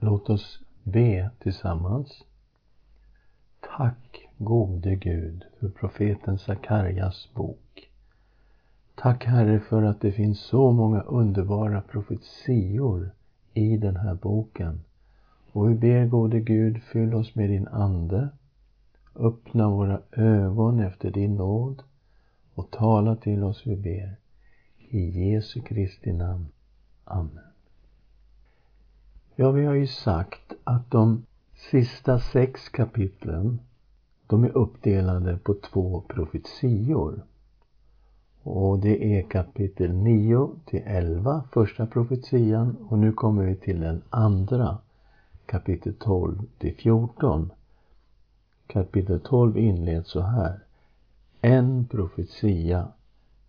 Låt oss be tillsammans. Tack gode Gud för profeten Sakarjas bok. Tack Herre för att det finns så många underbara profetior i den här boken. Och vi ber gode Gud, fyll oss med din Ande. Öppna våra ögon efter din nåd och tala till oss, vi ber. I Jesu Kristi namn. Amen. Ja, vi har ju sagt att de sista sex kapitlen, de är uppdelade på två profetior. Och det är kapitel 9 till 11, första profetian, och nu kommer vi till den andra, kapitel 12 till 14. Kapitel 12 inleds så här. En profetia,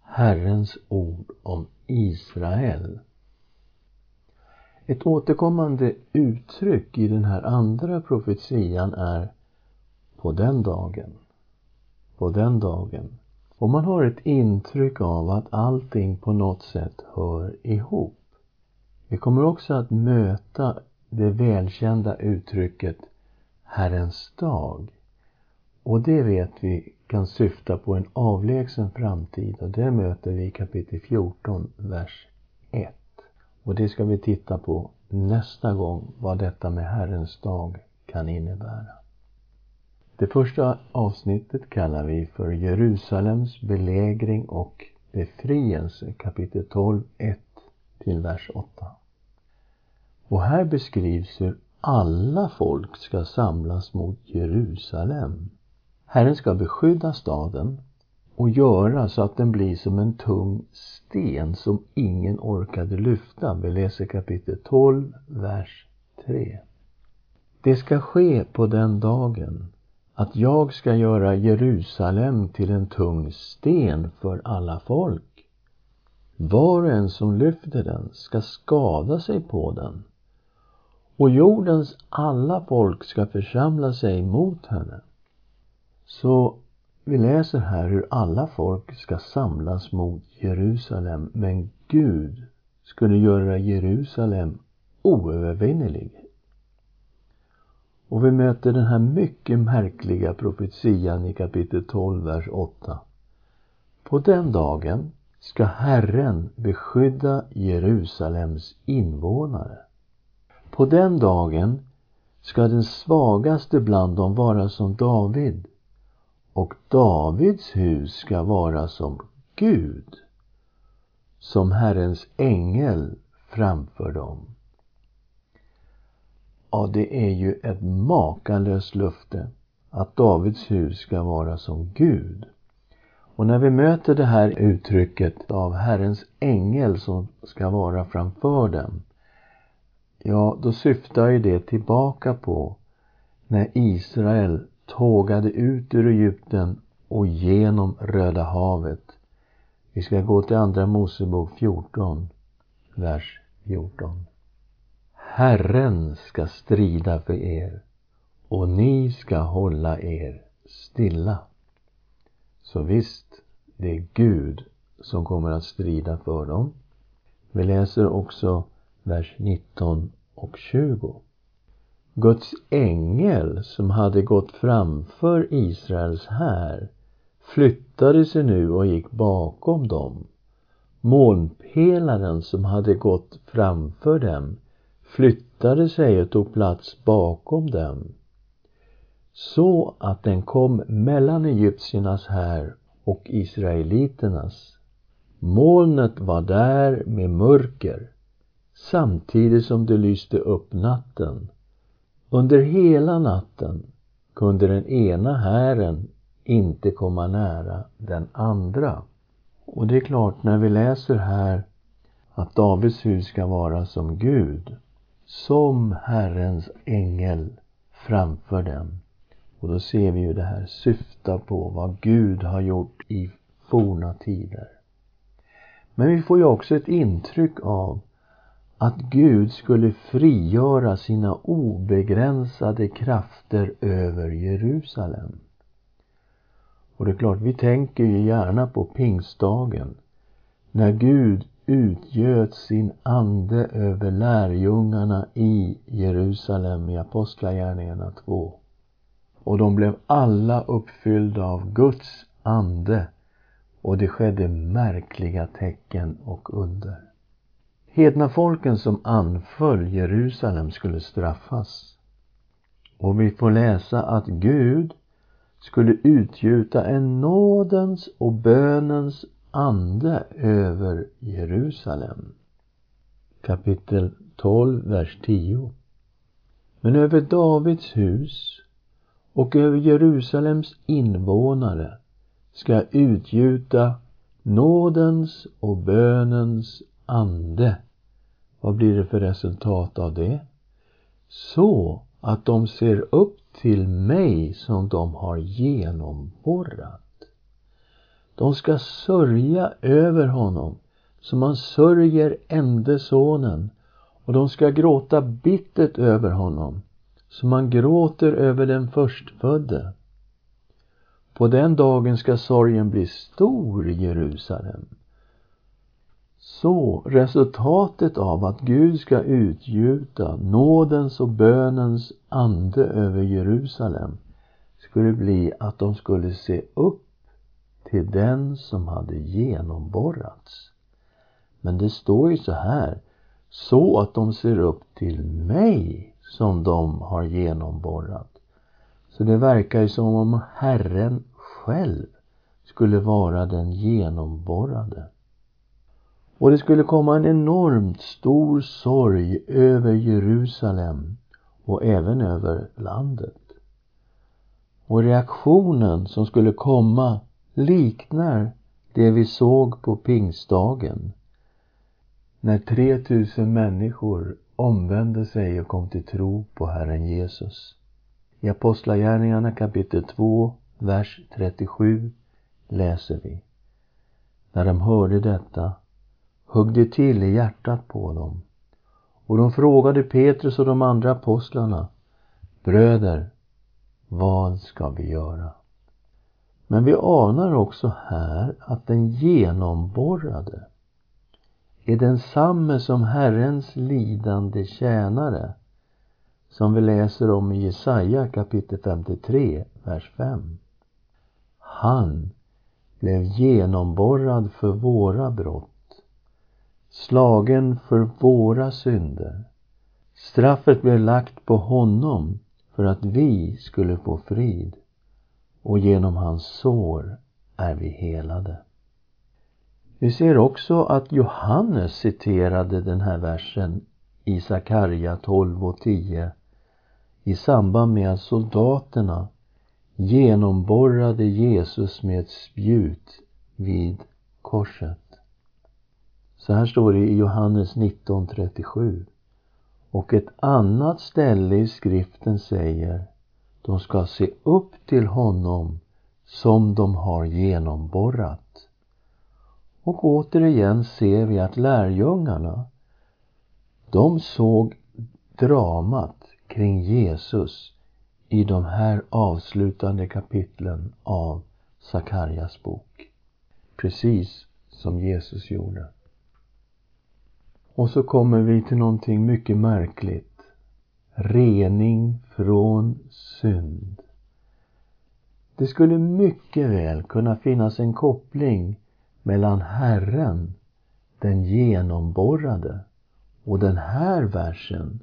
Herrens ord om Israel. Ett återkommande uttryck i den här andra profetian är på den dagen. På den dagen. Och man har ett intryck av att allting på något sätt hör ihop. Vi kommer också att möta det välkända uttrycket Herrens dag. Och det vet vi kan syfta på en avlägsen framtid och det möter vi i kapitel 14, vers 1. Och det ska vi titta på nästa gång, vad detta med Herrens dag kan innebära. Det första avsnittet kallar vi för Jerusalems belägring och befrielse, kapitel 12, 1 till vers 8. Och här beskrivs hur alla folk ska samlas mot Jerusalem. Herren ska beskydda staden och göra så att den blir som en tung sten som ingen orkade lyfta. Vi läser kapitel 12, vers 3. Det ska ske på den dagen att jag ska göra Jerusalem till en tung sten för alla folk. Var och en som lyfter den ska skada sig på den och jordens alla folk ska församla sig mot henne. Så vi läser här hur alla folk ska samlas mot Jerusalem, men Gud skulle göra Jerusalem oövervinnelig. Och vi möter den här mycket märkliga profetian i kapitel 12, vers 8. På den dagen ska Herren beskydda Jerusalems invånare. På den dagen ska den svagaste bland dem vara som David och Davids hus ska vara som Gud, som Herrens ängel framför dem. Ja, det är ju ett makalöst löfte att Davids hus ska vara som Gud. Och när vi möter det här uttrycket av Herrens ängel som ska vara framför dem, ja, då syftar ju det tillbaka på när Israel tågade ut ur Egypten och genom Röda havet. Vi ska gå till Andra Mosebok 14, vers 14. Herren ska strida för er och ni ska hålla er stilla. Så visst, det är Gud som kommer att strida för dem. Vi läser också vers 19 och 20. Guds ängel som hade gått framför Israels här flyttade sig nu och gick bakom dem. Molnpelaren som hade gått framför dem flyttade sig och tog plats bakom dem så att den kom mellan egyptiernas här och israeliternas. Molnet var där med mörker samtidigt som det lyste upp natten under hela natten kunde den ena hären inte komma nära den andra. Och det är klart, när vi läser här att Davids hus ska vara som Gud, som Herrens ängel framför dem. Och då ser vi ju det här syfta på vad Gud har gjort i forna tider. Men vi får ju också ett intryck av att Gud skulle frigöra sina obegränsade krafter över Jerusalem. Och det är klart, vi tänker ju gärna på pingstdagen när Gud utgöt sin ande över lärjungarna i Jerusalem i Apostlagärningarna 2. Och de blev alla uppfyllda av Guds ande och det skedde märkliga tecken och under. Hedna folken som anföll Jerusalem skulle straffas. Och vi får läsa att Gud skulle utgjuta en nådens och bönens ande över Jerusalem. Kapitel 12, vers 10. Men över Davids hus och över Jerusalems invånare ska utgjuta nådens och bönens ande. Vad blir det för resultat av det? Så att de ser upp till mig som de har genomborrat. De ska sörja över honom som man sörjer ende sonen och de ska gråta bittert över honom som man gråter över den förstfödde. På den dagen ska sorgen bli stor i Jerusalem. Så resultatet av att Gud ska utgjuta nådens och bönens ande över Jerusalem skulle bli att de skulle se upp till den som hade genomborrats. Men det står ju så här, så att de ser upp till mig som de har genomborrat. Så det verkar ju som om Herren själv skulle vara den genomborrade. Och det skulle komma en enormt stor sorg över Jerusalem och även över landet. Och reaktionen som skulle komma liknar det vi såg på pingstdagen när 3000 människor omvände sig och kom till tro på Herren Jesus. I Apostlagärningarna kapitel 2, vers 37 läser vi. När de hörde detta högg det till i hjärtat på dem och de frågade Petrus och de andra apostlarna Bröder, vad ska vi göra? Men vi anar också här att den genomborrade är densamme som Herrens lidande tjänare som vi läser om i Jesaja kapitel 53, vers 5. Han blev genomborrad för våra brott, slagen för våra synder. Straffet blev lagt på honom för att vi skulle få frid och genom hans sår är vi helade. Vi ser också att Johannes citerade den här versen i Sakarja 12 och 10 i samband med att soldaterna genomborrade Jesus med ett spjut vid korset. Så här står det i Johannes 19.37. Och ett annat ställe i skriften säger de ska se upp till honom som de har genomborrat. Och återigen ser vi att lärjungarna, de såg dramat kring Jesus i de här avslutande kapitlen av Sakarjas bok. Precis som Jesus gjorde. Och så kommer vi till någonting mycket märkligt. Rening från synd. Det skulle mycket väl kunna finnas en koppling mellan Herren, den genomborrade, och den här versen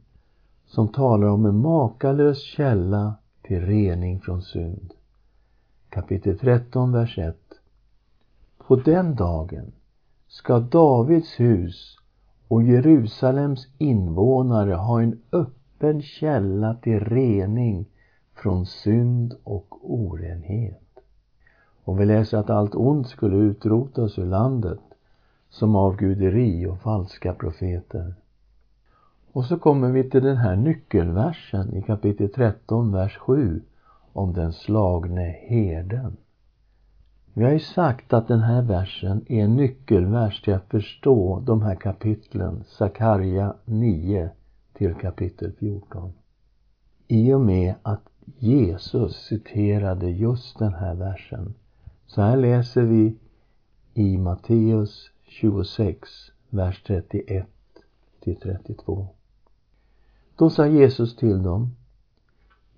som talar om en makalös källa till rening från synd. Kapitel 13, vers 1. På den dagen ska Davids hus och Jerusalems invånare ha en öppen källa till rening från synd och orenhet. Och vi läser att allt ont skulle utrotas ur landet som avguderi och falska profeter. Och så kommer vi till den här nyckelversen i kapitel 13, vers 7 om den slagne herden. Vi har ju sagt att den här versen är en nyckelvers till att förstå de här kapitlen, Sakarja 9 till kapitel 14. I och med att Jesus citerade just den här versen. Så här läser vi i Matteus 26, vers 31 till 32. Då sa Jesus till dem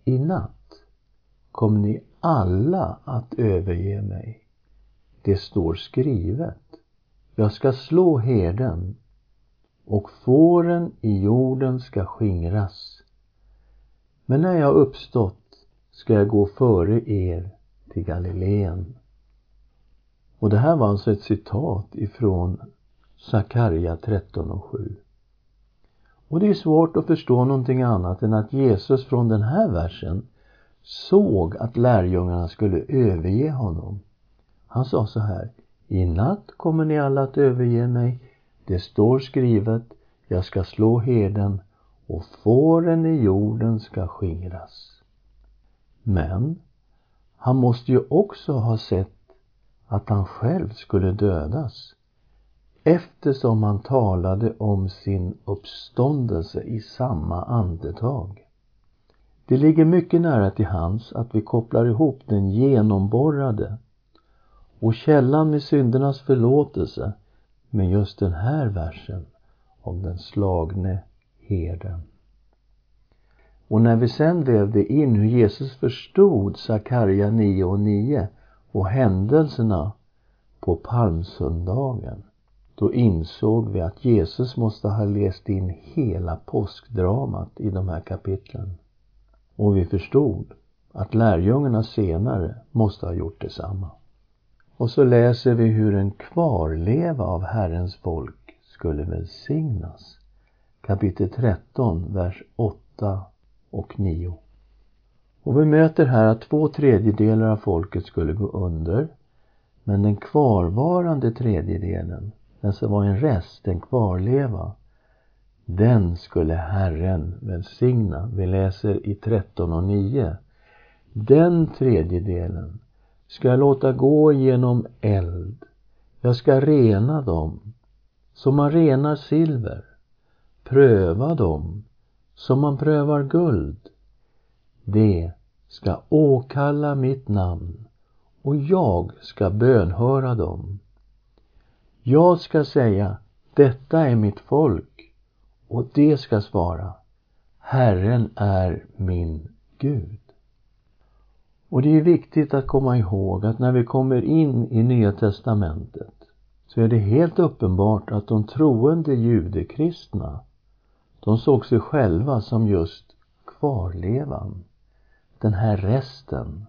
I natt kommer ni alla att överge mig. Det står skrivet. Jag ska slå herden och fåren i jorden ska skingras. Men när jag uppstått ska jag gå före er till Galileen. Och det här var alltså ett citat ifrån Sakarja 13 och 7. Och det är svårt att förstå någonting annat än att Jesus från den här versen såg att lärjungarna skulle överge honom. Han sa så här I natt kommer ni alla att överge mig. Det står skrivet Jag ska slå herden och fåren i jorden ska skingras. Men han måste ju också ha sett att han själv skulle dödas eftersom han talade om sin uppståndelse i samma andetag. Det ligger mycket nära till hands att vi kopplar ihop den genomborrade och källan med syndernas förlåtelse med just den här versen om den slagne herden. Och när vi sen vävde in hur Jesus förstod Sakarja 9 och 9 och händelserna på palmsöndagen då insåg vi att Jesus måste ha läst in hela påskdramat i de här kapitlen. Och vi förstod att lärjungarna senare måste ha gjort detsamma. Och så läser vi hur en kvarleva av Herrens folk skulle välsignas. Kapitel 13, vers 8 och 9. Och vi möter här att två tredjedelar av folket skulle gå under. Men den kvarvarande tredjedelen, den som var en rest, en kvarleva, den skulle Herren välsigna. Vi läser i 13 och 9. Den tredjedelen ska jag låta gå genom eld. Jag ska rena dem som man renar silver, pröva dem som man prövar guld. Det ska åkalla mitt namn och jag ska bönhöra dem. Jag ska säga, detta är mitt folk och det ska svara, Herren är min Gud. Och det är viktigt att komma ihåg att när vi kommer in i Nya Testamentet så är det helt uppenbart att de troende judekristna de såg sig själva som just kvarlevan, den här resten.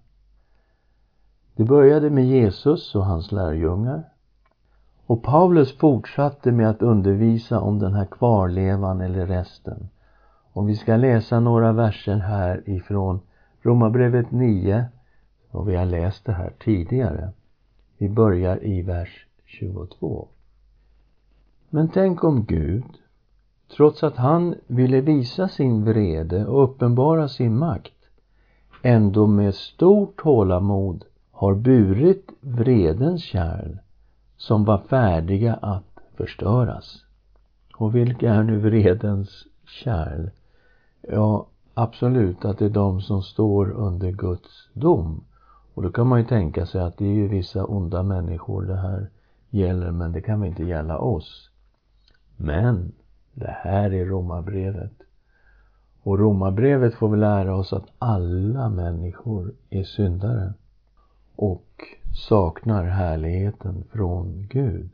Det började med Jesus och hans lärjungar och Paulus fortsatte med att undervisa om den här kvarlevan eller resten. Och vi ska läsa några verser här ifrån Romarbrevet 9 och vi har läst det här tidigare. Vi börjar i vers 22. Men tänk om Gud, trots att han ville visa sin vrede och uppenbara sin makt, ändå med stort tålamod har burit vredens kärl som var färdiga att förstöras. Och vilka är nu vredens kärl? Ja, absolut att det är de som står under Guds dom. Och då kan man ju tänka sig att det är ju vissa onda människor det här gäller, men det kan väl inte gälla oss. Men det här är romabrevet. Och romabrevet får vi lära oss att alla människor är syndare och saknar härligheten från Gud.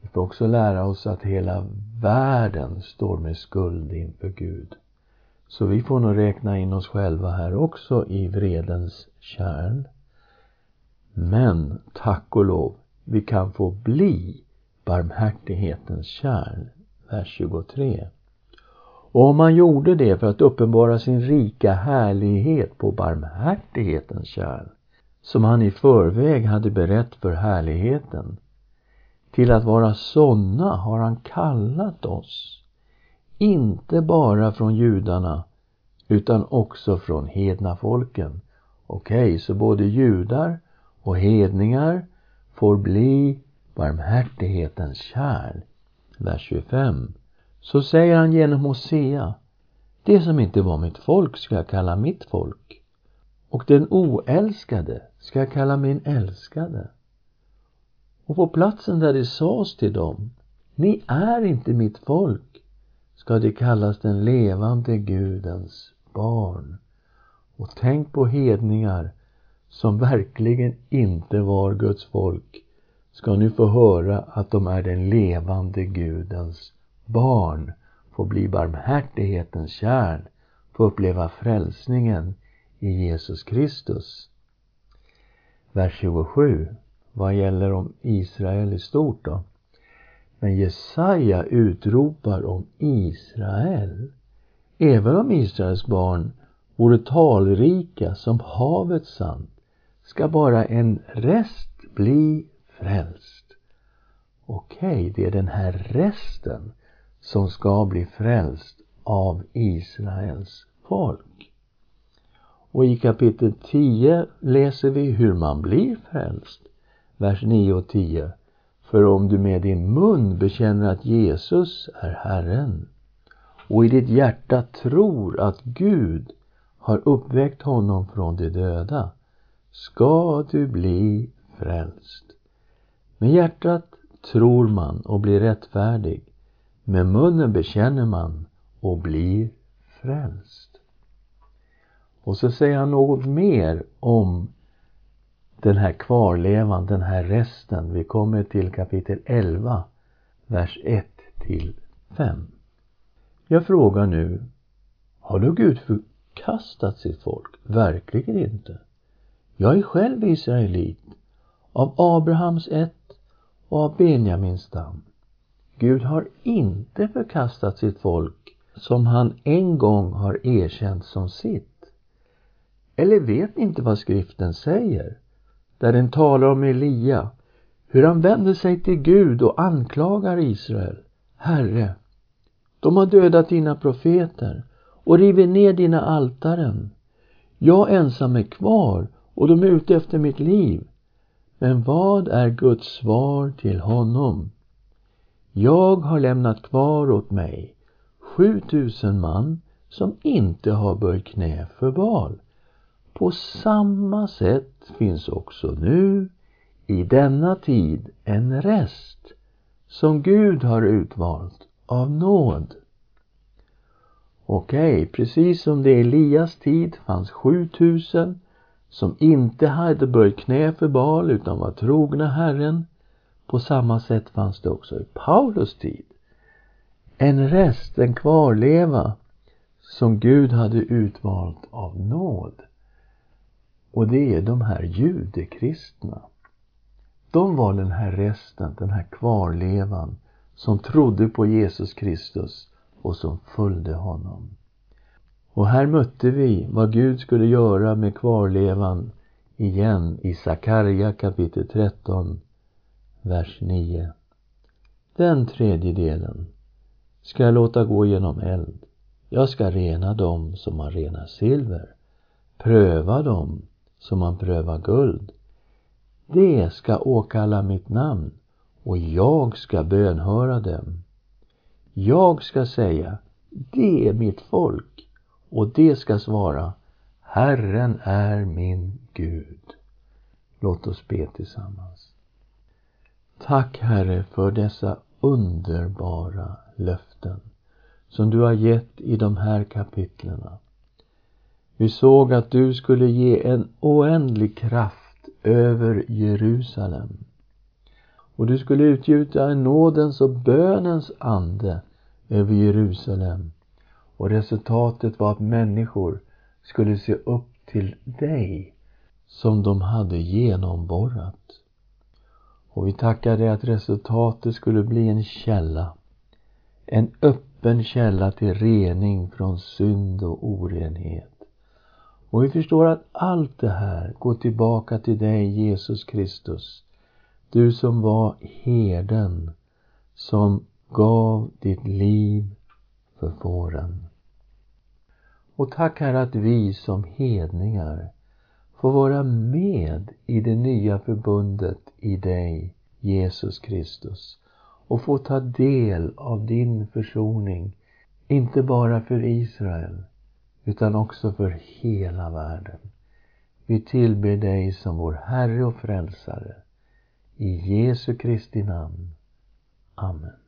Vi får också lära oss att hela världen står med skuld inför Gud. Så vi får nog räkna in oss själva här också i vredens kärn. Men tack och lov, vi kan få bli barmhärtighetens kärn. Vers 23. Och om man gjorde det för att uppenbara sin rika härlighet på barmhärtighetens kärn, som han i förväg hade berett för härligheten, till att vara sådana har han kallat oss, inte bara från judarna, utan också från hedna folken. Okej, okay, så både judar och hedningar får bli barmhärtighetens kärl. Vers 25. Så säger han genom Hosea, det som inte var mitt folk ska jag kalla mitt folk och den oälskade ska jag kalla min älskade. Och på platsen där det sades till dem, Ni är inte mitt folk, ska de kallas den levande Gudens barn. Och tänk på hedningar som verkligen inte var Guds folk ska nu få höra att de är den levande Gudens barn, få bli barmhärtighetens kärn, få uppleva frälsningen i Jesus Kristus. Vers 27, vad gäller om Israel i stort då? Men Jesaja utropar om Israel. Även om Israels barn vore talrika som havets sand ska bara en rest bli frälst. Okej, okay, det är den här resten som ska bli frälst av Israels folk. Och i kapitel 10 läser vi hur man blir frälst. Vers 9 och 10. För om du med din mun bekänner att Jesus är Herren och i ditt hjärta tror att Gud har uppväckt honom från de döda ska du bli frälst. Med hjärtat tror man och blir rättfärdig. Med munnen bekänner man och blir frälst. Och så säger han något mer om den här kvarlevan, den här resten. Vi kommer till kapitel 11, vers 1 till 5. Jag frågar nu, har då Gud förkastat sitt folk? Verkligen inte. Jag är själv israelit, av Abrahams ett och av Benjamins stam. Gud har inte förkastat sitt folk som han en gång har erkänt som sitt. Eller vet ni inte vad skriften säger? Där den talar om Elia, hur han vänder sig till Gud och anklagar Israel. Herre, de har dödat dina profeter och rivit ner dina altaren. Jag ensam är kvar och de är ute efter mitt liv. Men vad är Guds svar till honom? Jag har lämnat kvar åt mig 7000 man som inte har böjt knä för Baal. På samma sätt finns också nu i denna tid en rest som Gud har utvalt av nåd. Okej, okay, precis som det i Elias tid fanns 7000 som inte hade böjt knä för Baal utan var trogna Herren. På samma sätt fanns det också i Paulus tid en rest, en kvarleva som Gud hade utvalt av nåd. Och det är de här judekristna. De var den här resten, den här kvarlevan som trodde på Jesus Kristus och som följde honom. Och här mötte vi vad Gud skulle göra med kvarlevan igen i Sakarja kapitel 13, vers 9. Den tredje delen ska jag låta gå genom eld. Jag ska rena dem som man renar silver, pröva dem som man prövar guld. Det ska åkalla mitt namn och jag ska bönhöra dem. Jag ska säga, det är mitt folk och det ska svara Herren är min Gud. Låt oss be tillsammans. Tack Herre för dessa underbara löften som du har gett i de här kapitlerna. Vi såg att du skulle ge en oändlig kraft över Jerusalem. Och du skulle utgjuta en nådens och bönens ande över Jerusalem och resultatet var att människor skulle se upp till dig som de hade genomborrat. Och vi tackar dig att resultatet skulle bli en källa. En öppen källa till rening från synd och orenhet. Och vi förstår att allt det här går tillbaka till dig, Jesus Kristus. Du som var herden som gav ditt liv för fåren. Och tack Herre att vi som hedningar får vara med i det nya förbundet i dig, Jesus Kristus och få ta del av din försoning, inte bara för Israel utan också för hela världen. Vi tillber dig som vår Herre och Frälsare. I Jesu Kristi namn. Amen.